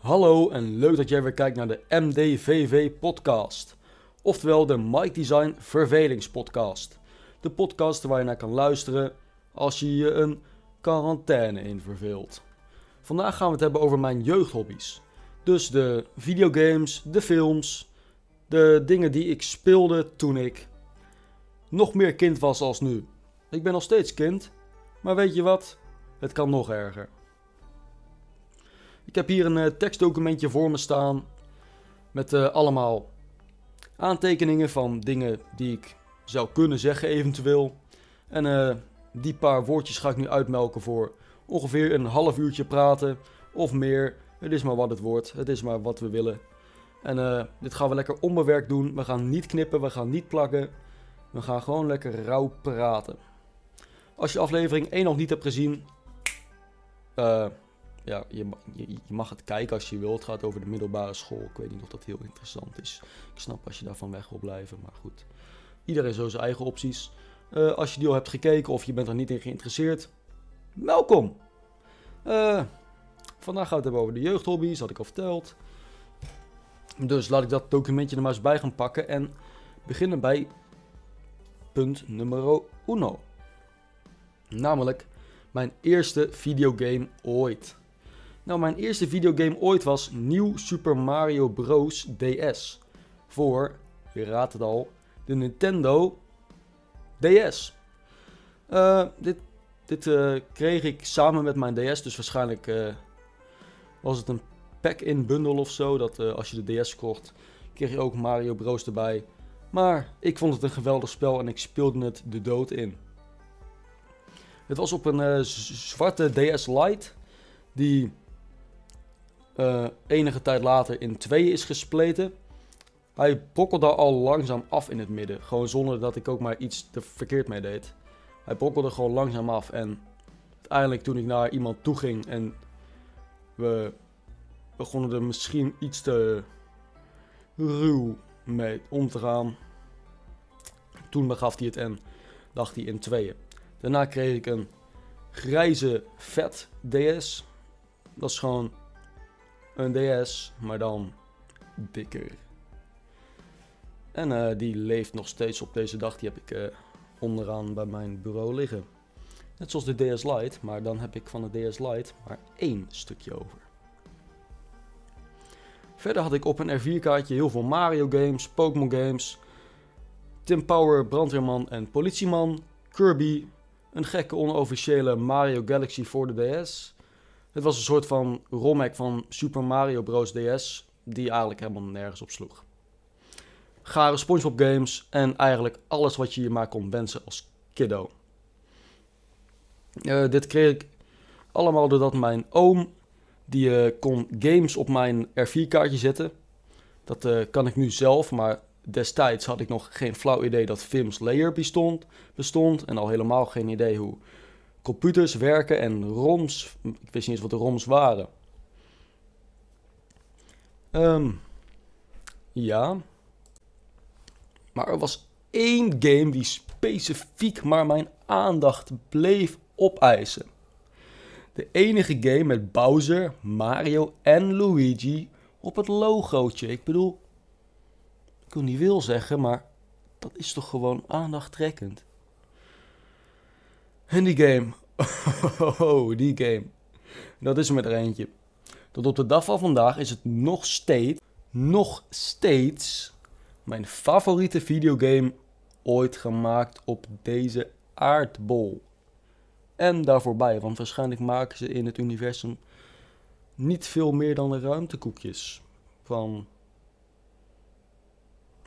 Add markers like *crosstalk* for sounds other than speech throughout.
Hallo en leuk dat jij weer kijkt naar de MDVV podcast. Oftewel de Mike Design Vervelingspodcast. De podcast waar je naar kan luisteren als je je een quarantaine in verveelt. Vandaag gaan we het hebben over mijn jeugdhobby's. Dus de videogames, de films, de dingen die ik speelde toen ik nog meer kind was als nu. Ik ben nog steeds kind, maar weet je wat? Het kan nog erger. Ik heb hier een uh, tekstdocumentje voor me staan met uh, allemaal aantekeningen van dingen die ik zou kunnen zeggen eventueel. En uh, die paar woordjes ga ik nu uitmelken voor ongeveer een half uurtje praten of meer. Het is maar wat het wordt, het is maar wat we willen. En dit gaan we lekker onbewerkt doen. We gaan niet knippen, we gaan niet plakken. We gaan gewoon lekker rauw praten. Als je aflevering 1 nog niet hebt gezien, ja, je, je, je, mag het kijken als je wilt. Het gaat over de middelbare school. Ik weet niet of dat heel interessant is. Ik snap als je daarvan weg wil blijven, maar goed. Iedereen zo zijn eigen opties. Uh, als je die al hebt gekeken of je bent er niet in geïnteresseerd, welkom! Uh, vandaag gaat het hebben over de jeugdhobby's, had ik al verteld. Dus laat ik dat documentje er maar eens bij gaan pakken en beginnen bij punt nummer uno. Namelijk mijn eerste videogame ooit. Nou, mijn eerste videogame ooit was Nieuw Super Mario Bros. DS. Voor, je raadt het al, de Nintendo DS. Uh, dit dit uh, kreeg ik samen met mijn DS, dus waarschijnlijk uh, was het een pack-in bundle of zo. Dat als je de DS kocht, kreeg je ook Mario Bros. erbij. Maar ik vond het een geweldig spel en ik speelde het de dood in. Het was op een zwarte DS Lite, die uh, enige tijd later in tweeën is gespleten. Hij brokkelde al langzaam af in het midden. Gewoon zonder dat ik ook maar iets te verkeerd mee deed. Hij brokkelde gewoon langzaam af. En uiteindelijk toen ik naar iemand toe ging en we begonnen er misschien iets te ruw mee om te gaan. Toen begaf hij het en dacht hij in tweeën. Daarna kreeg ik een grijze vet DS. Dat is gewoon een DS, maar dan dikker. En uh, die leeft nog steeds op deze dag. Die heb ik uh, onderaan bij mijn bureau liggen. Net zoals de DS Lite, maar dan heb ik van de DS Lite maar één stukje over. Verder had ik op een R4-kaartje heel veel Mario games, Pokémon games, Tim Power, brandweerman en politieman, Kirby, een gekke onofficiële Mario Galaxy voor de DS, het was een soort van romhack van Super Mario Bros. DS, die eigenlijk helemaal nergens op sloeg. Gare SpongeBob games en eigenlijk alles wat je je maar kon wensen als kiddo. Uh, dit kreeg ik allemaal doordat mijn oom, die uh, kon games op mijn R4-kaartje zetten. Dat uh, kan ik nu zelf, maar destijds had ik nog geen flauw idee dat Vim's Layer bestond, bestond. En al helemaal geen idee hoe computers werken en ROMs. Ik wist niet eens wat de ROMs waren. Um, ja. Maar er was één game die specifiek maar mijn aandacht bleef opeisen. De enige game met Bowser, Mario en Luigi op het logootje. Ik bedoel, ik wil niet wil zeggen, maar dat is toch gewoon aandachttrekkend. En die game. *laughs* Oh, die game. Dat is er met er eentje. Tot op de dag van vandaag is het nog steeds, nog steeds mijn favoriete videogame ooit gemaakt op deze aardbol. En daarvoorbij, want waarschijnlijk maken ze in het universum niet veel meer dan de ruimtekoekjes. Van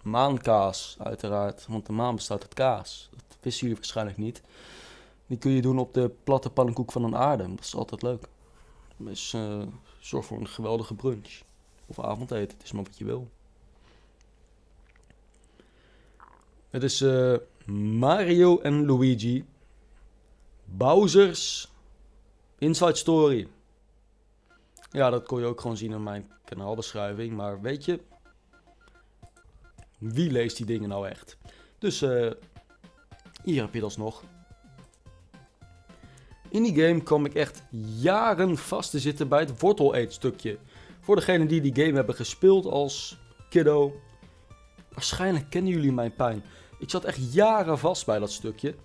maankaas, uiteraard. Want de maan bestaat uit kaas. Dat wisten jullie waarschijnlijk niet. Die kun je doen op de platte pannenkoek van een aarde. Dat is altijd leuk. Dus uh, zorg voor een geweldige brunch. Of avondeten, het is maar wat je wil. Het is uh, Mario en Luigi. Bowser's Inside Story. Ja, dat kon je ook gewoon zien in mijn kanaalbeschrijving. Maar weet je, wie leest die dingen nou echt? Dus uh, hier heb je dat nog. In die game kwam ik echt jaren vast te zitten bij het wortel stukje. Voor degenen die die game hebben gespeeld als kiddo, waarschijnlijk kennen jullie mijn pijn. Ik zat echt jaren vast bij dat stukje.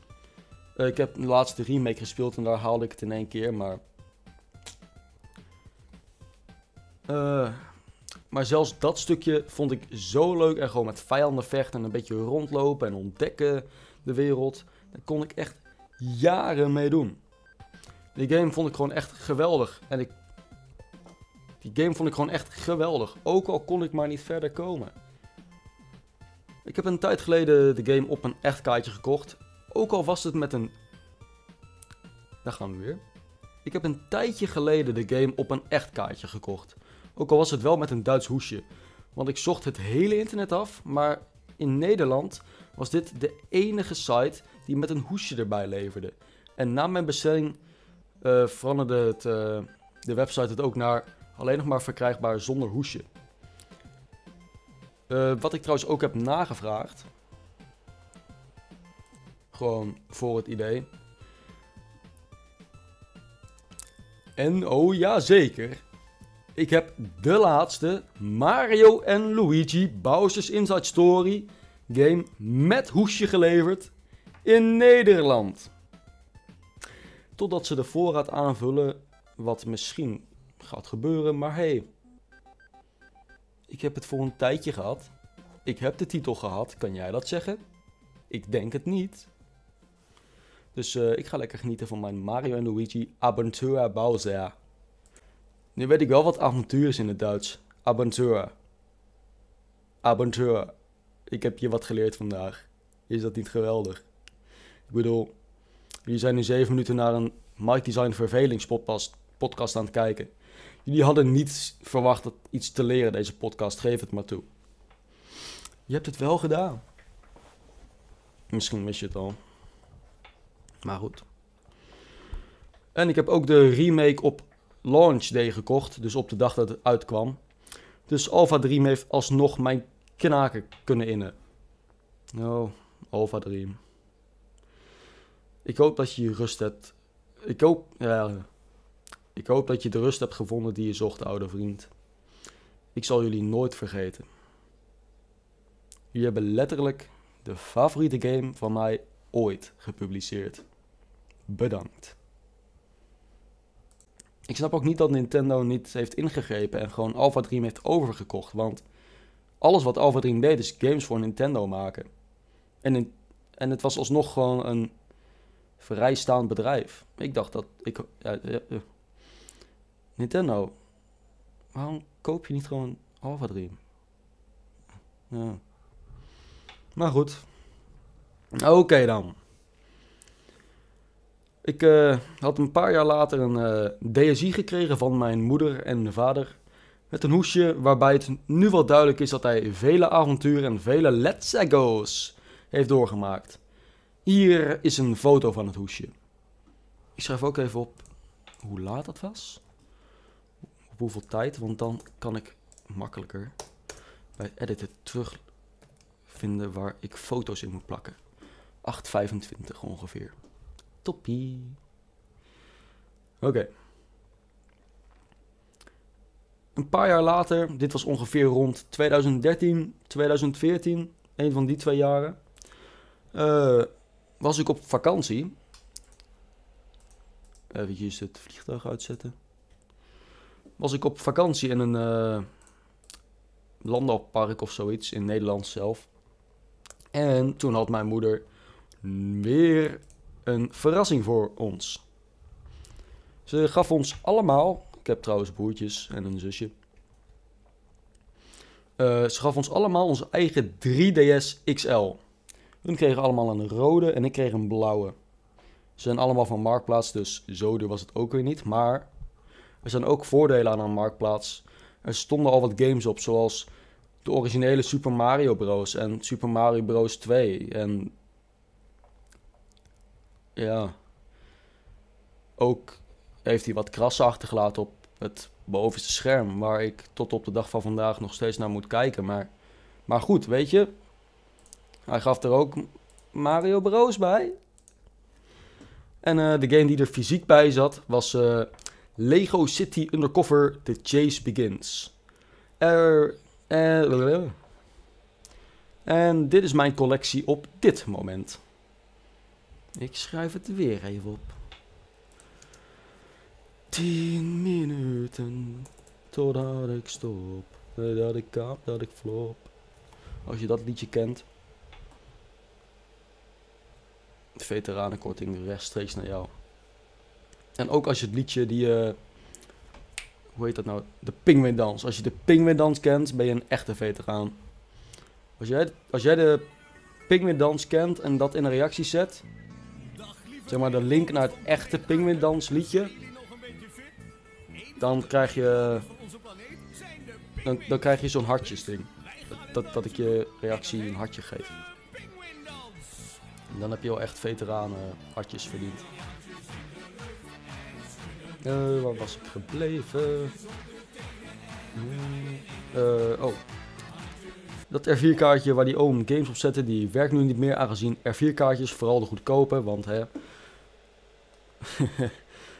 Eh, ik heb de laatste remake gespeeld en daar haalde ik het in één keer, maar... Eh, maar zelfs dat stukje vond ik zo leuk. En gewoon met vijanden vechten en een beetje rondlopen en ontdekken de wereld. Daar kon ik echt jaren mee doen. Die game vond ik gewoon echt geweldig. En ik... Die game vond ik gewoon echt geweldig. Ook al kon ik maar niet verder komen. Ik heb een tijd geleden de game op een echt kaartje gekocht. Ook al was het met een... Daar gaan we weer. Ik heb een tijdje geleden de game op een echt kaartje gekocht. Ook al was het wel met een Duits hoesje. Want ik zocht het hele internet af, maar in Nederland was dit de enige site die met een hoesje erbij leverde. En na mijn bestelling uh, veranderde het, uh, de website het ook naar alleen nog maar verkrijgbaar zonder hoesje. Uh, wat ik trouwens ook heb nagevraagd. Gewoon voor het idee. En oh ja, zeker. Ik heb de laatste Mario en Luigi Bowser's Inside Story game met hoesje geleverd in Nederland. Totdat ze de voorraad aanvullen, wat misschien gaat gebeuren, maar hey. Ik heb het voor een tijdje gehad. Ik heb de titel gehad, kan jij dat zeggen? Ik denk het niet. Dus uh, ik ga lekker genieten van mijn Mario en Luigi Aventura Bowser. Nu weet ik wel wat avontuur is in het Duits. Aventura. Aventura. Ik heb je wat geleerd vandaag. Is dat niet geweldig? Ik bedoel, jullie zijn nu zeven minuten naar een Mike Design vervelingspodcast podcast aan het kijken. Jullie hadden niet verwacht dat iets te leren deze podcast. Geef het maar toe. Je hebt het wel gedaan. Misschien mis je het al. Maar goed. En ik heb ook de remake op launch day gekocht. Dus op de dag dat het uitkwam. Dus Alpha Dream heeft alsnog mijn knaken kunnen innen. Oh, Alpha Dream. Ik hoop dat je je rust hebt. Ik hoop, ja, ik hoop dat je de rust hebt gevonden die je zocht, oude vriend. Ik zal jullie nooit vergeten. Jullie hebben letterlijk de favoriete game van mij ooit gepubliceerd. Bedankt. Ik snap ook niet dat Nintendo niet heeft ingegrepen en gewoon Alpha Dream heeft overgekocht. Want alles wat Alpha Dream deed is games voor Nintendo maken. En, en het was alsnog gewoon een vrijstaand bedrijf. Ik dacht dat... Ik, Nintendo, waarom koop je niet gewoon Alpha Dream? Ja. Maar goed. Oké dan. Ik uh, had een paar jaar later een uh, eh, DSI gekregen van mijn moeder en mijn vader. Met een hoesje waarbij het nu wel duidelijk is dat hij vele avonturen en vele let's go's heeft doorgemaakt. Hier is een foto van het hoesje. Ik schrijf ook even op hoe laat het was. Op hoeveel tijd, want dan kan ik makkelijker bij editen terugvinden waar ik foto's in moet plakken. 8,25 ongeveer. Toppie. Oké. Een paar jaar later, dit was ongeveer rond 2013, 2014, een van die twee jaren, uh, was ik op vakantie. Even het vliegtuig uitzetten. Was ik op vakantie in een uh, landbouwpark of zoiets in Nederland zelf. En toen had mijn moeder weer een verrassing voor ons. Ze gaf ons allemaal, ik heb trouwens broertjes en een zusje. Uh, ze gaf ons allemaal onze eigen 3DS XL. Hun kregen allemaal een rode en ik kreeg een blauwe. Ze zijn allemaal van Marktplaats, dus zo duur was het ook weer niet. Maar er zijn ook voordelen aan een Marktplaats. Er stonden al wat games op, zoals de originele Super Mario Bros. en Super Mario Bros. 2. En ja. Ook heeft hij wat krassen achtergelaten op het bovenste scherm. Waar ik tot op de dag van vandaag nog steeds naar moet kijken. Maar, maar goed, weet je. Hij gaf er ook Mario Bros bij. En uh, de game die er fysiek bij zat was uh, Lego City Undercover The Chase Begins. Er, eh, en dit is mijn collectie op dit moment. Ik schrijf het weer even op. 10 minuten totdat ik stop. Dat ik kap, dat ik flop. Als je dat liedje kent. Veteranenkorting rechtstreeks naar jou. En ook als je het liedje die... Uh, hoe heet dat nou? De Pingwindans. Als je de Pingwindans kent, ben je een echte veteraan. Als jij, als jij de Pingwindans kent en dat in een reactie zet... Zeg maar de link naar het echte Pingwindans liedje... Dan krijg je... Dan, dan krijg je zo'n hartjes ding. Dat, dat ik je reactie een hartje geef. Dan heb je wel echt veteranen hartjes verdiend. Uh, waar was ik gebleven? Uh, oh. Dat R4-kaartje waar die oom games op zette, die werkt nu niet meer aangezien R4-kaartjes, vooral de goedkope, want hè... *laughs*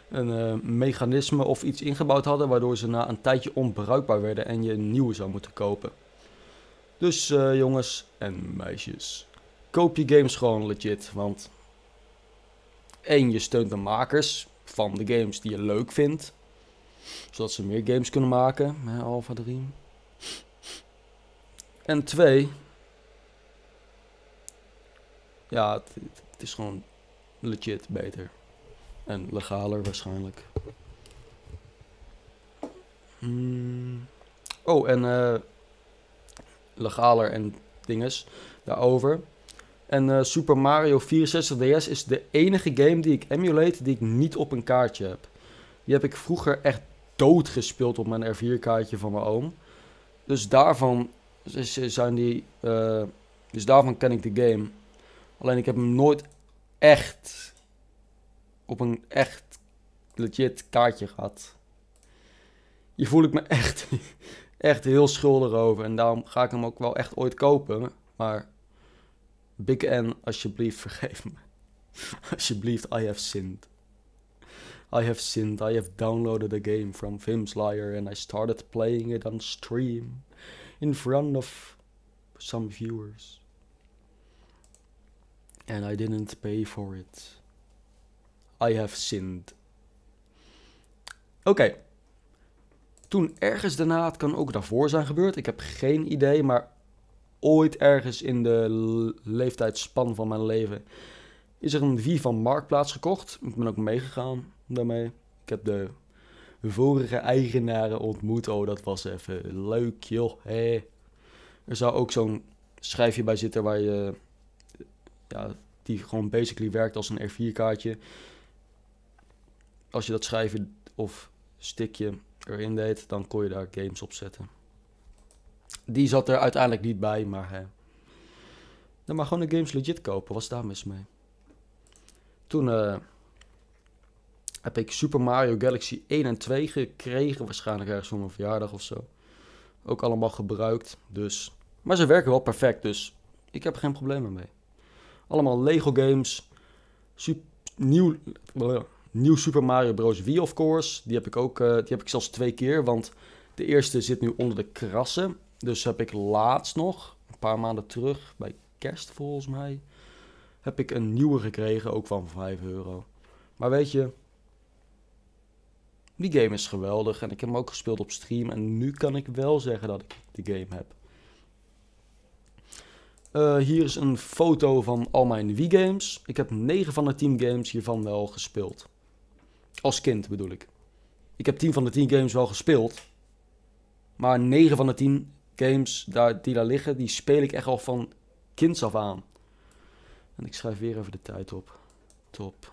een uh, mechanisme of iets ingebouwd hadden waardoor ze na een tijdje onbruikbaar werden en je een nieuwe zou moeten kopen. Dus jongens en meisjes, koop je games gewoon legit, want één, je steunt de makers van de games die je leuk vindt, zodat ze meer games kunnen maken, hè, Alpha Dream. En twee, ja, het, is gewoon legit beter. En legaler waarschijnlijk. Hmm. Oh, en uh, legaler en dinges daarover. En uh, Super Mario 64 DS is de enige game die ik emulate die ik niet op een kaartje heb. Die heb ik vroeger echt dood gespeeld op mijn R4-kaartje van mijn oom. Dus daarvan zijn die. Uh, dus daarvan ken ik de game. Alleen ik heb hem nooit echt op een echt legit kaartje gehad. Hier voel ik me *laughs* echt, echt heel schuldig over. En daarom ga ik hem ook wel echt ooit kopen. Maar Big N, alsjeblieft, vergeef me. *laughs* alsjeblieft, I have sinned. I have sinned. I have downloaded the game from Vim's Liar and I started playing it on stream in front of some viewers. And I didn't pay for it. I have sinned. Oké. Toen ergens daarna, het kan ook daarvoor zijn gebeurd. Ik heb geen idee, maar ooit ergens in de leeftijdspan van mijn leven is er een V van Marktplaats gekocht. Ik ben ook meegegaan daarmee. Ik heb de vorige eigenaren ontmoet. Oh, dat was even leuk, joh. Hey. Er zou ook zo'n schijfje bij zitten waar je... Ja, die gewoon basically werkt als een R4-kaartje als je dat schrijven of stickje erin deed, dan kon je daar games op zetten. Die zat er uiteindelijk niet bij, maar hè. Dan maar gewoon de games legit kopen. Was daar mis mee? Toen uh, heb ik Super Mario Galaxy 1 en 2 gekregen. Waarschijnlijk ergens voor mijn verjaardag of zo. Ook allemaal gebruikt. Dus. Maar ze werken wel perfect. Dus ik heb geen problemen mee. Allemaal Lego games. Nieuw. Nieuw Super Mario Bros. Wii, of course. Die heb ik ook, die heb ik zelfs twee keer, want de eerste zit nu onder de krassen. Dus heb ik laatst nog, een paar maanden terug, bij kerst volgens mij, heb ik een nieuwe gekregen, ook van 5 euro. Maar weet je, die game is geweldig en ik heb hem ook gespeeld op stream. En nu kan ik wel zeggen dat ik die game heb. Uh, hier is een foto van al mijn Wii-games. Ik heb 9 van de 10 games hiervan wel gespeeld. Als kind bedoel ik. Ik heb 10 van de 10 games wel gespeeld. Maar 9 van de 10 games daar, die daar liggen, die speel ik echt al van kinds af aan. En ik schrijf weer even de tijd op. Top.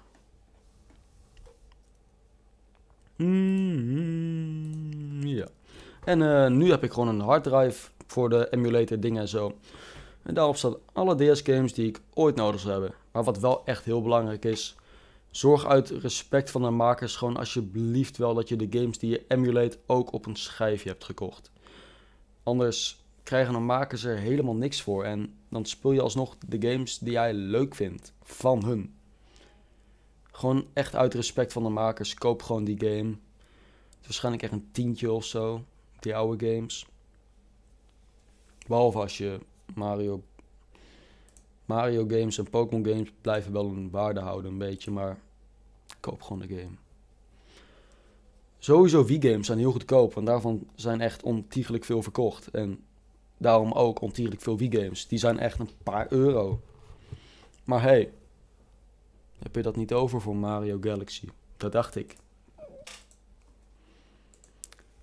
Mm, ja. En uh, nu heb ik gewoon een harddrive voor de emulator dingen en zo. En daarop staan alle DS games die ik ooit nodig zou hebben. Maar wat wel echt heel belangrijk is, zorg uit respect van de makers gewoon alsjeblieft wel dat je de games die je emulate ook op een schijfje hebt gekocht. Anders krijgen de makers er helemaal niks voor en dan speel je alsnog de games die jij leuk vindt van hun. Gewoon echt uit respect van de makers, koop gewoon die game. Het is waarschijnlijk echt een tientje of zo, die oude games. Behalve als je Mario, Mario games en Pokémon games blijven wel een waarde houden een beetje, maar koop gewoon de game. Sowieso Wii-games zijn heel goedkoop, want daarvan zijn echt ontiegelijk veel verkocht. En daarom ook ontiegelijk veel Wii-games. Die zijn echt een paar euro. Maar hey, heb je dat niet over voor Mario Galaxy? Dat dacht ik.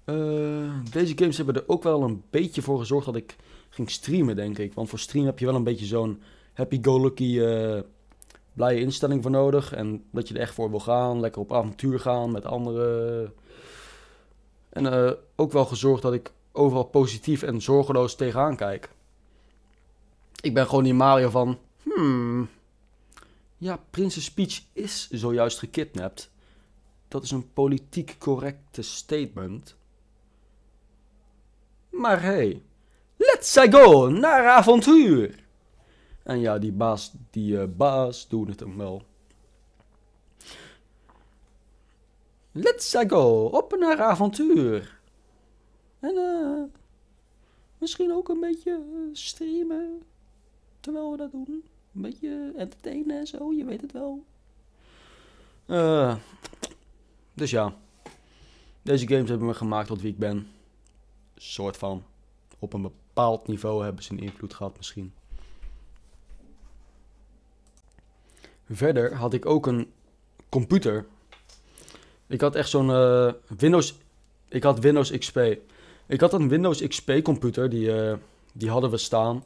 Eh, deze games hebben er ook wel een beetje voor gezorgd dat ik ging streamen, denk ik. Want voor stream heb je wel een beetje zo'n happy-go-lucky uh, blije instelling voor nodig. En dat je er echt voor wil gaan. Lekker op avontuur gaan met anderen. En uh, ook wel gezorgd dat ik overal positief en zorgeloos tegenaan kijk. Ik ben gewoon die Mario van... Hmm... Ja, Prinses Peach is zojuist gekidnapt. Dat is een politiek correcte statement. Maar hey, let's go naar avontuur. En ja, die baas, die uh, baas doen het hem wel. Let's go op naar avontuur. En uh, misschien ook een beetje streamen terwijl we dat doen. Een beetje entertainen en zo, je weet het wel. Uh, dus ja, deze games hebben me gemaakt tot wie ik ben soort van op een bepaald niveau hebben ze een invloed gehad misschien. Verder had ik ook een computer. Ik had echt zo'n uh, Windows. Ik had Windows XP. Ik had een Windows XP computer. Die, uh, die hadden we staan.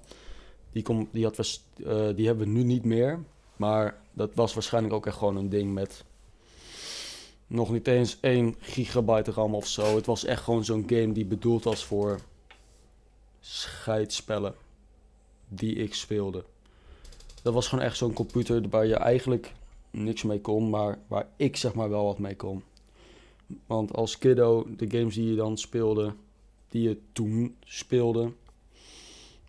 Die, kom, die, had we, uh, die hebben we nu niet meer. Maar dat was waarschijnlijk ook echt gewoon een ding met nog niet eens 1 gigabyte RAM of zo. Het was echt gewoon zo'n game die bedoeld was voor scheidspellen die ik speelde. Dat was gewoon echt zo'n computer waar je eigenlijk niks mee kon, maar waar ik zeg maar wel wat mee kon. Want als kiddo, de games die je dan speelde, die je toen speelde,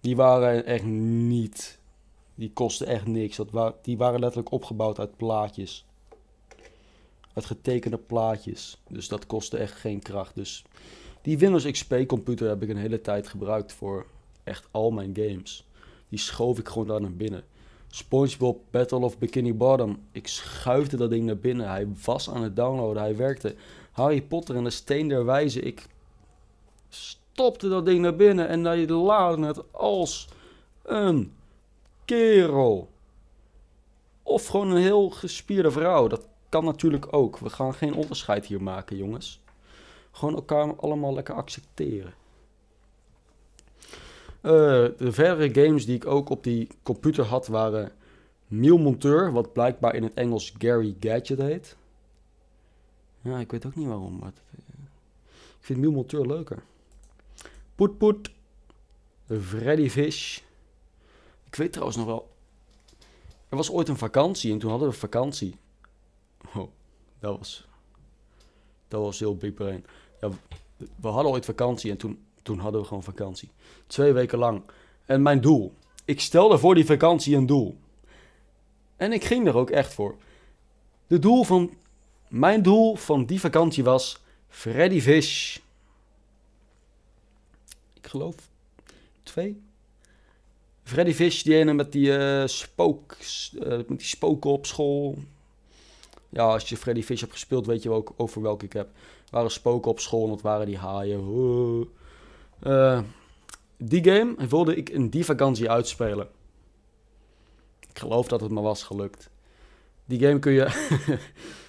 die waren echt niet. Die kosten echt niks. Dat die waren letterlijk opgebouwd uit plaatjes met getekende plaatjes. Dus dat kostte echt geen kracht. Dus die Windows XP computer heb ik een hele tijd gebruikt voor echt al mijn games. Die schoof ik gewoon daar naar binnen. SpongeBob Battle of Bikini Bottom. Ik schuifde dat ding naar binnen. Hij was aan het downloaden. Hij werkte. Harry Potter en de Steen der Wijze. Ik stopte dat ding naar binnen en hij laadde het als een kerel. Of gewoon een heel gespierde vrouw. Dat kan natuurlijk ook. We gaan geen onderscheid hier maken, jongens. Gewoon elkaar allemaal lekker accepteren. Uh, de verdere games die ik ook op die computer had waren Neil Monteur, wat blijkbaar in het Engels Gary Gadget heet. Ja, ik weet ook niet waarom, maar ik vind Neil Monteur leuker. Poet Poet, Freddy Fish. Ik weet trouwens nog wel, er was ooit een vakantie en toen hadden we vakantie. Oh, dat was, dat was heel big brain. Ja, we hadden ooit vakantie en toen, toen hadden we gewoon vakantie. Twee weken lang. En mijn doel. Ik stelde voor die vakantie een doel. En ik ging er ook echt voor. De doel van, mijn doel van die vakantie was Freddy Fish. Ik geloof twee. Freddy Fish, die ene met die, uh, spook, uh, met die spoken op school ja, als je Freddy Fish hebt gespeeld, weet je ook over welke ik heb. Er waren spoken op school, dat waren die haaien. Uh, die game wilde ik in die vakantie uitspelen. Ik geloof dat het me was gelukt. Die game kun je...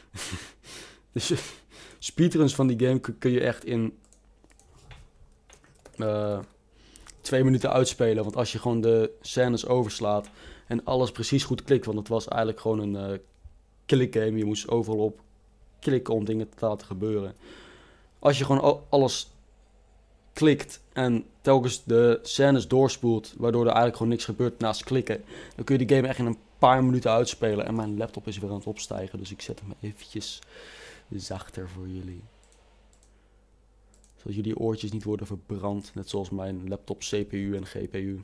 *laughs* dus speedruns van die game kun je echt in... Uh, twee minuten uitspelen. Want als je gewoon de scènes overslaat en alles precies goed klikt, want het was eigenlijk gewoon een uh, klikken je moest overal op klikken om dingen te laten gebeuren. Als je gewoon alles klikt en telkens de scènes doorspoelt, waardoor er eigenlijk gewoon niks gebeurt naast klikken, dan kun je die game echt in een paar minuten uitspelen. En mijn laptop is weer aan het opstijgen, dus ik zet hem eventjes zachter voor jullie. Zodat jullie oortjes niet worden verbrand, net zoals mijn laptop CPU en GPU.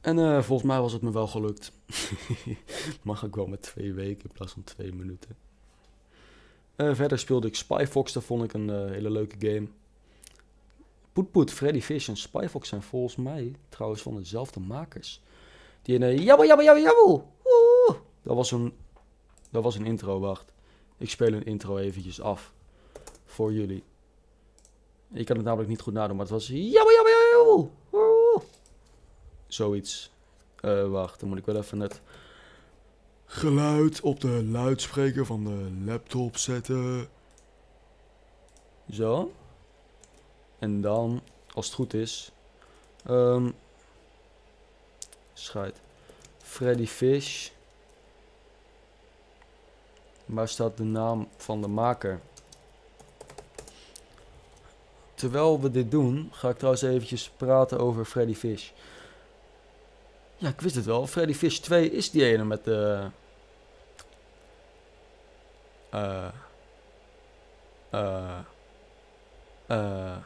En uh, volgens mij was het me wel gelukt. *laughs* Mag ik wel met twee weken in plaats van twee minuten. Eh, verder speelde ik Spy Fox, dat vond ik een eh, hele leuke game. Poet Poet, Freddy Fish en Spy Fox zijn volgens mij trouwens van dezelfde makers. Die in uh, jabbel. Oeh. Dat was een, dat was een intro, wacht. Ik speel een intro eventjes af voor jullie. Ik kan het namelijk niet goed nadoen, maar het was jabbel, jabbel, jabbel. Oeh. Zoiets. Eh, wacht, dan moet ik wel even het geluid op de luidspreker van de laptop zetten. Zo. En dan, als het goed is, ehm scheid. Freddy Fish. Waar staat de naam van de maker? Terwijl we dit doen, ga ik trouwens eventjes praten over Freddy Fish. Ja, ik wist het wel. Freddy Fish 2 is die ene met de... eh eh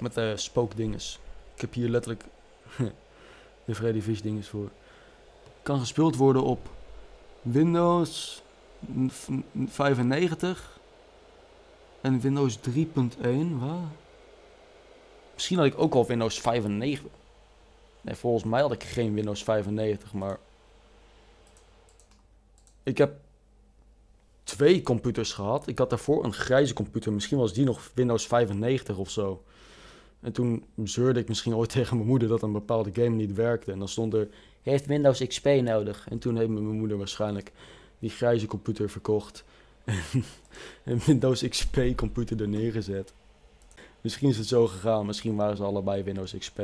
met de spookdinges. Ik heb hier letterlijk *laughs* de Freddy Fish dinges voor. Kan gespeeld worden op Windows 95 en Windows 3.1. Wat? Misschien had ik ook al Windows 95. Nee, volgens mij had ik geen Windows 95, maar ik heb twee computers gehad. Ik had daarvoor een grijze computer. Misschien was die nog Windows 95 of zo. En toen zeurde ik misschien ooit *laughs* tegen mijn moeder dat een bepaalde game niet werkte. En dan stond er, heeft Windows XP nodig. En toen heeft mijn moeder waarschijnlijk die grijze computer verkocht. *laughs* En Windows XP computer er neergezet. Misschien is het zo gegaan. Misschien waren ze allebei Windows XP.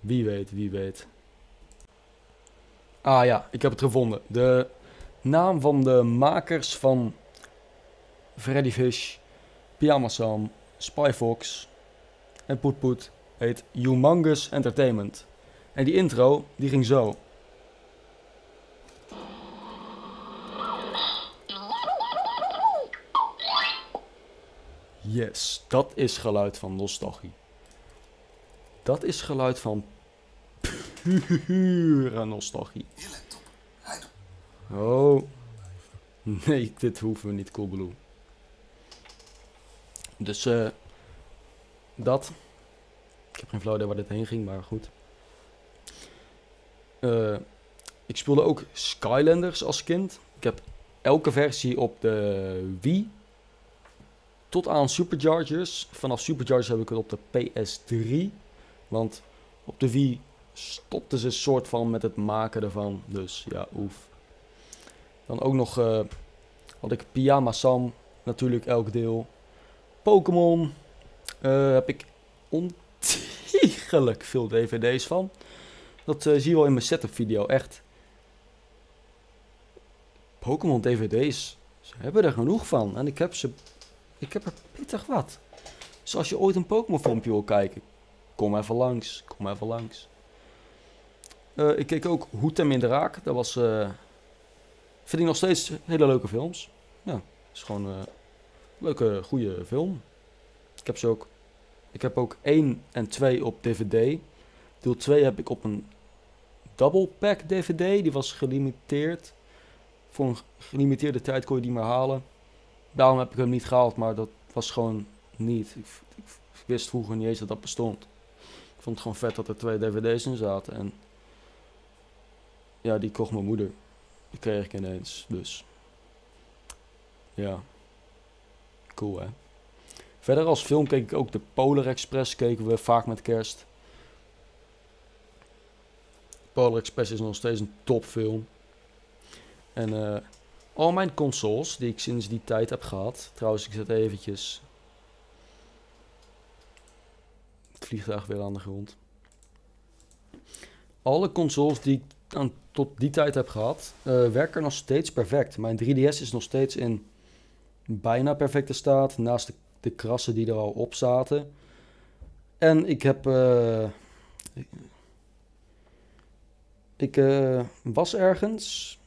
Wie weet, wie weet. Ah ja, ik heb het gevonden. De naam van de makers van Freddy Fish, Pyjama Sam, Spy Fox en Poet Poet heet Humongous Entertainment. En die intro, die ging zo. Yes, dat is geluid van nostalgie. Dat is geluid van pure nostalgie. Oh. Nee, dit hoeven we niet, Coolblue. Dus, eh... dat. Ik heb geen flauw idee waar dit heen ging, maar goed. Eh... ik speelde ook Skylanders als kind. Ik heb elke versie op de Wii. Tot aan Superchargers. Vanaf Superchargers heb ik het op de PS3. Want op de Wii stopten ze soort van met het maken ervan. Dus ja, oef. Dan ook nog eh, had ik Pyjama Sam, natuurlijk elk deel. Pokémon eh, heb ik ontiegelijk veel dvd's van. Dat eh, zie je wel in mijn setup video, echt. Pokémon dvd's, ze hebben er genoeg van. En ik heb ze, ik heb er pittig wat. Dus als je ooit een Pokémon filmpje wil kijken, kom even langs, kom even langs. Eh, ik keek ook Hoetem in de Raak. Dat was, eh, vind ik nog steeds hele leuke films. Ja, is gewoon een leuke, goede film. Ik heb ze ook, ik heb ook 1 en 2 op DVD. Deel 2 heb ik op een double pack DVD. Die was gelimiteerd. Voor een gelimiteerde tijd kon je die maar halen. Daarom heb ik hem niet gehaald, maar dat was gewoon niet. Ik wist vroeger niet eens dat dat bestond. Ik vond het gewoon vet dat er twee dvd's in zaten. En ja, die kocht mijn moeder. Die kreeg ik ineens, dus. Ja. Cool, hè. Verder als film keek ik ook de Polar Express. Keken we vaak met kerst. Polar Express is nog steeds een topfilm. En eh, al mijn consoles die ik sinds die tijd heb gehad. Trouwens, ik zet eventjes het vliegtuig weer aan de grond. Alle consoles die ik aan, tot die tijd heb gehad, uh, werken nog steeds perfect. Mijn 3DS is nog steeds in bijna perfecte staat, naast de, de krassen die er al op zaten. En ik heb. Uh, ik uh, was ergens.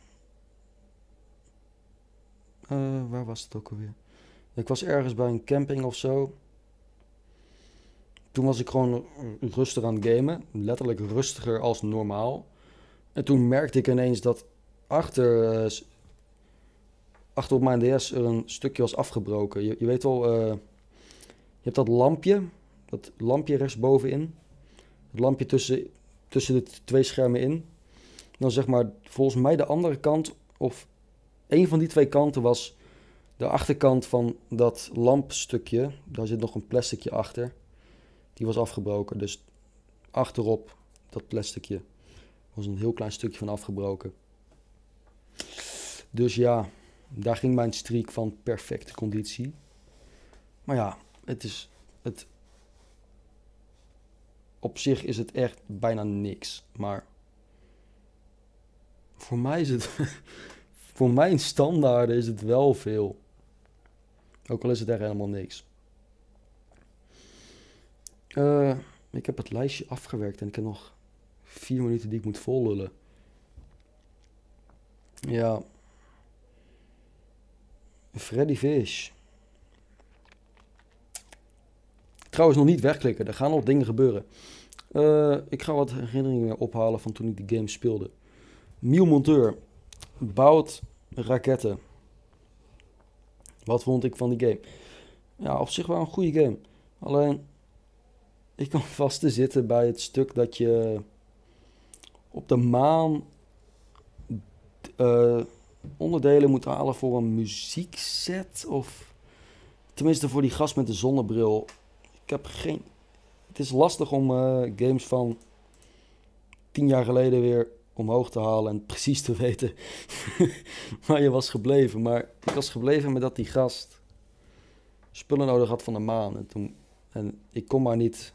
waar was het ook alweer? Ik was ergens bij een camping of zo. Toen was ik gewoon rustig aan het gamen. Letterlijk rustiger als normaal. En toen merkte ik ineens dat achter, uh, achter op mijn DS er een stukje was afgebroken. Je, je weet wel, eh, je hebt dat lampje, dat lampje rechtsbovenin. Het lampje tussen, tussen de twee schermen in. Dan zeg maar, volgens mij de andere kant, of een van die twee kanten was de achterkant van dat lampstukje. Daar zit nog een plasticje achter. Die was afgebroken. Dus achterop dat plasticje was een heel klein stukje van afgebroken. Dus ja, daar ging mijn streak van perfecte conditie. Maar ja, het is. Het, op zich is het echt bijna niks. Maar voor mij is het. *laughs* voor mijn standaarden is het wel veel. Ook al is het echt helemaal niks. Uh, ik heb het lijstje afgewerkt en ik heb nog vier minuten die ik moet vollullen. Ja. Freddy Fish. Trouwens nog niet wegklikken, er gaan nog dingen gebeuren. Uh, ik ga wat herinneringen ophalen van toen ik die game speelde. Miel Monteur bouwt raketten. Wat vond ik van die game? Ja, op zich wel een goede game. Alleen, ik kwam *laughs* vast te zitten bij het stuk dat je op de maan uh, onderdelen moet halen voor een muziekset. Of tenminste voor die gast met de zonnebril. Ik heb geen. Het is lastig om uh, games van tien jaar geleden weer omhoog te halen en precies te *laughs* weten waar je was gebleven. Maar ik was gebleven met dat die gast spullen nodig had van de maan. En, toen, en ik kon maar niet.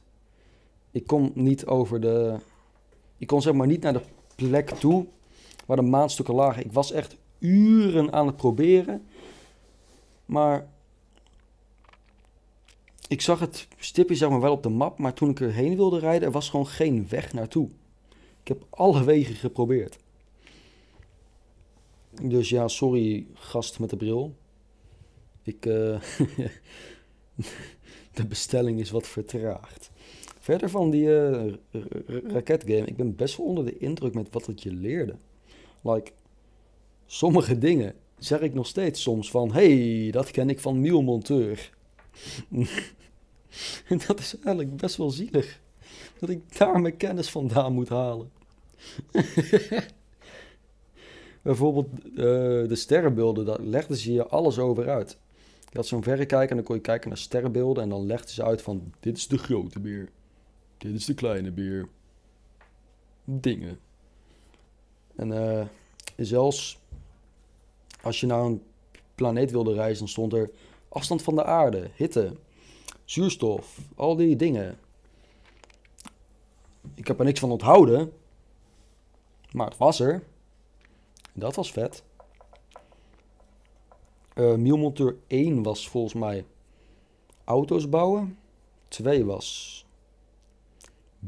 Ik kon niet over de. Ik kon zeg maar niet naar de plek toe waar de maanstukken lagen. Ik was echt uren aan het proberen. Maar ik zag het stipje zeg maar wel op de map, maar toen ik erheen wilde rijden, er was gewoon geen weg naartoe. Ik heb alle wegen geprobeerd. Dus ja, sorry gast met de bril. Ik, uh, *laughs* de bestelling is wat vertraagd. Verder van die uh, raketgame, ik ben best wel onder de indruk met wat het je leerde. Like, sommige dingen zeg ik nog steeds soms van... hey, dat ken ik van Neil Monteur. *laughs* en dat is eigenlijk best wel zielig. Dat ik daar mijn kennis vandaan moet halen. *laughs* Bijvoorbeeld uh, de sterrenbeelden, daar legden ze je alles over uit. Je had zo'n verrekijker en dan kon je kijken naar sterrenbeelden... en dan legden ze uit van, dit is de grote beer. Dit is de kleine beer. Dingen. En uh, zelfs als je naar een planeet wilde reizen, dan stond er afstand van de aarde, hitte, zuurstof, al die dingen. Ik heb er niks van onthouden, maar het was er. Dat was vet. Uh, Mielmonteur 1 was volgens mij auto's bouwen. 2 was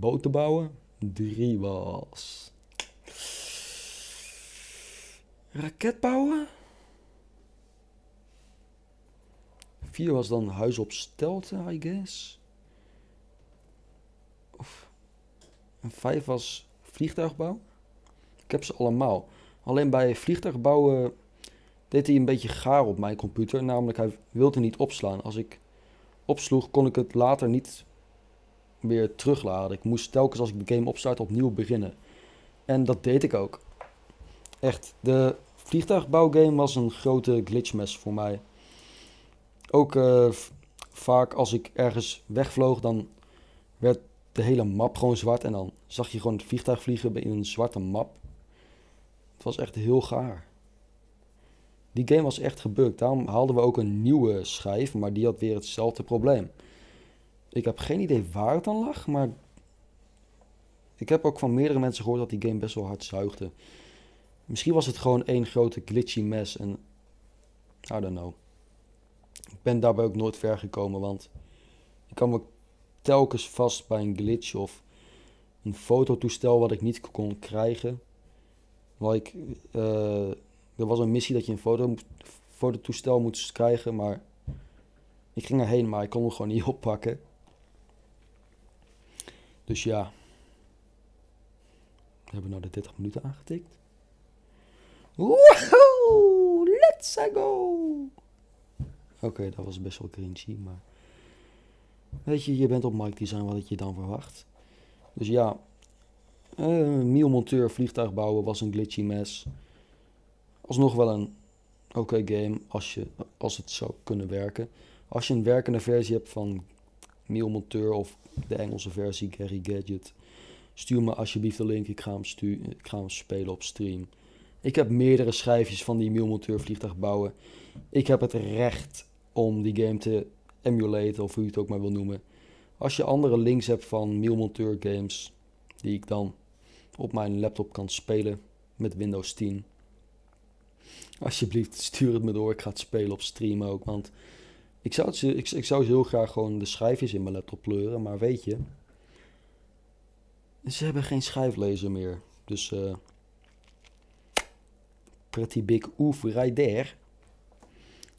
boten bouwen. 3 was Raket bouwen? Vier was dan huis op stelte, I guess. Of, vijf was vliegtuigbouw. Ik heb ze allemaal. Alleen bij vliegtuigbouwen deed hij een beetje gaar op mijn computer. Namelijk, hij wilde niet opslaan. Als ik opsloeg, kon ik het later niet meer terugladen. Ik moest telkens als ik de game opstart opnieuw beginnen. En dat deed ik ook. Echt, de vliegtuigbouwgame was een grote glitchmes voor mij. Ook uh, vaak als ik ergens wegvloog, dan werd de hele map gewoon zwart. En dan zag je gewoon het vliegtuig vliegen in een zwarte map. Het was echt heel gaar. Die game was echt gebukt. Daarom haalden we ook een nieuwe schijf, maar die had weer hetzelfde probleem. Ik heb geen idee waar het dan lag, maar ik heb ook van meerdere mensen gehoord dat die game best wel hard zuigde. Misschien was het gewoon één grote glitchy mess en I don't know. Ik ben daarbij ook nooit ver gekomen, want ik kwam ook telkens vast bij een glitch of een fototoestel wat ik niet kon krijgen. Like, uh, er was een missie dat je een foto, fototoestel moest krijgen, maar ik ging erheen, maar ik kon hem gewoon niet *laughs* oppakken. Dus ja, we hebben nou de 30 minuten aangetikt. Woehoe! Let's go! Oké, dat was best wel cringy, maar... Weet je, je bent op Mike Design, wat je dan verwacht? Dus ja, uh, Monteur vliegtuig bouwen was een glitchy mess. Alsnog wel een oké game als, je, als het zou kunnen werken. Als je een werkende versie hebt van Miel Monteur of de Engelse versie Gary Gadget, stuur me alsjeblieft de link. Ik ga hem, ik ga hem spelen op stream. Ik heb meerdere schijfjes van die Miel Monteur vliegtuig bouwen. Ik heb het recht om die game te emulaten of hoe je het ook maar wil noemen. Als je andere links hebt van Miel Monteur games die ik dan op mijn laptop kan spelen met Windows 10. Alsjeblieft, stuur het me door. Ik ga het spelen op stream ook. Want ik zou, ik, ik zou heel graag gewoon de schijfjes in mijn laptop pleuren. Maar weet je, ze hebben geen schijflezer meer. Dus uh, pretty big oef right there.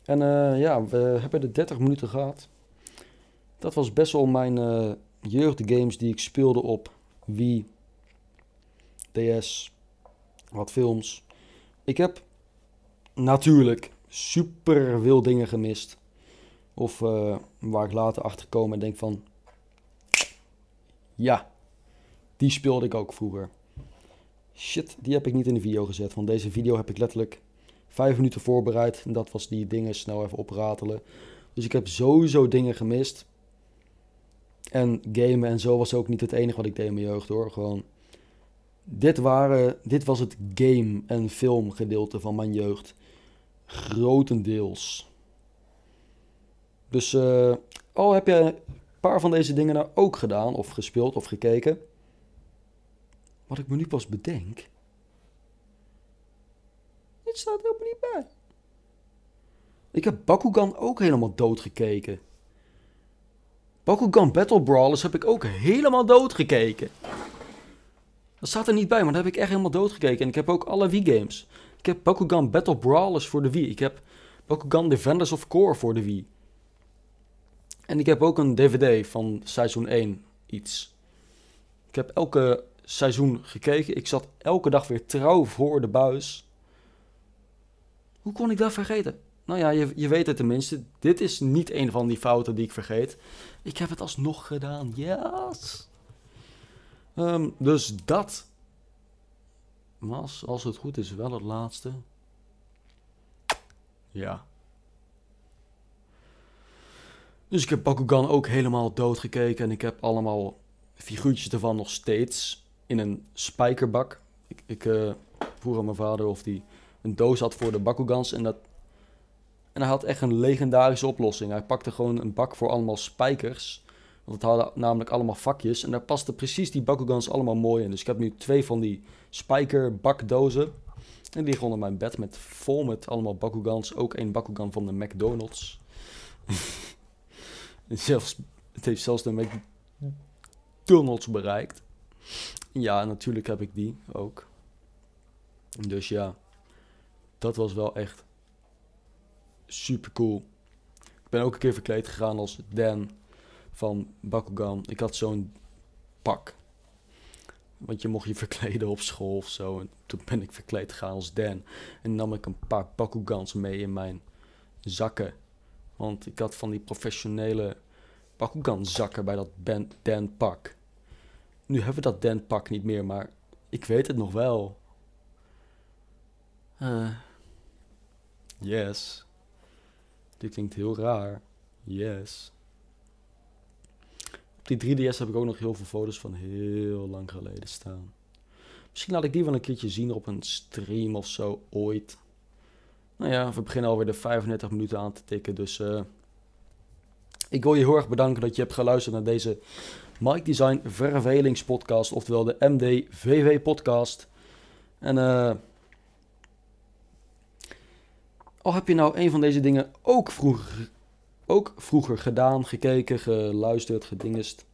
En uh, ja, we hebben de 30 minuten gehad. Dat was best wel mijn uh, jeugdgames die ik speelde op Wii, DS, wat films. Ik heb natuurlijk super veel dingen gemist. Of uh, waar ik later achter kom en denk van... Ja, die speelde ik ook vroeger. Shit, die heb ik niet in de video gezet. Want deze video heb ik letterlijk vijf minuten voorbereid. En dat was die dingen snel even opratelen. Dus ik heb sowieso dingen gemist. En gamen en zo was ook niet het enige wat ik deed in mijn jeugd hoor. Gewoon, dit, waren, dit was het game- en filmgedeelte van mijn jeugd. Grotendeels. Dus, uh, oh, heb je een paar van deze dingen nou ook gedaan, of gespeeld, of gekeken? Wat ik me nu pas bedenk. Dit staat er helemaal niet bij. Ik heb Bakugan ook helemaal dood gekeken. Bakugan Battle Brawlers heb ik ook helemaal dood gekeken. Dat staat er niet bij, maar dat heb ik echt helemaal dood gekeken. En ik heb ook alle Wii games. Ik heb Bakugan Battle Brawlers voor de Wii. Ik heb Bakugan Defenders of Core voor de Wii. En ik heb ook een DVD van seizoen 1 iets. Ik heb elke seizoen gekeken. Ik zat elke dag weer trouw voor de buis. Hoe kon ik dat vergeten? Nou ja, je, je weet het tenminste. Dit is niet een van die fouten die ik vergeet. Ik heb het alsnog gedaan. Yes! Ehm, dus dat was, als het goed is, wel het laatste. Ja. Dus ik heb Bakugan ook helemaal doodgekeken. En ik heb allemaal figuurtjes ervan nog steeds in een spijkerbak. Ik, ik uh, vroeg aan mijn vader of hij een doos had voor de Bakugans. En, dat, en hij had echt een legendarische oplossing. Hij pakte gewoon een bak voor allemaal spijkers. Want het hadden namelijk allemaal vakjes. En daar paste precies die Bakugans allemaal mooi in. Dus ik heb nu twee van die spijkerbakdozen. En die liggen onder mijn bed met, vol met allemaal Bakugans. Ook één Bakugan van de McDonald's. *laughs* *laughs* zelfs, het heeft zelfs de McDonald's bereikt. Ja, natuurlijk heb ik die ook. Dus ja, dat was wel echt super cool. Ik ben ook een keer verkleed gegaan als Dan van Bakugan. Ik had zo'n pak. Want je mocht je verkleden op school of zo. En toen ben ik verkleed gegaan als Dan. En nam ik een paar Bakugans mee in mijn zakken. Want ik had van die professionele zakken bij dat Dan pak. Nu hebben we dat Dan pak niet meer, maar ik weet het nog wel. Uh, yes. Dit klinkt heel raar. Yes. Op die 3DS heb ik ook nog heel veel foto's van heel lang geleden staan. Misschien laat ik die wel een keertje zien op een stream of zo ooit. Nou ja, we beginnen alweer de 35 minuten aan te tikken. Dus uh, ik wil je heel erg bedanken dat je hebt geluisterd naar deze Mike Design Vervelingspodcast. Oftewel de MDVV podcast. En eh... al heb je nou een van deze dingen ook vroeger ook vroeger gedaan, gekeken, geluisterd, gedingest.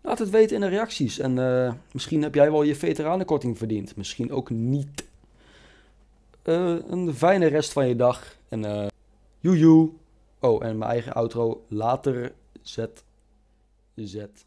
Laat het weten in de reacties. En uh, misschien heb jij wel je veteranenkorting verdiend. Misschien ook niet. Uh, een fijne rest van je dag. En uh, joejoe. Oh, en mijn eigen outro later zet. Zet.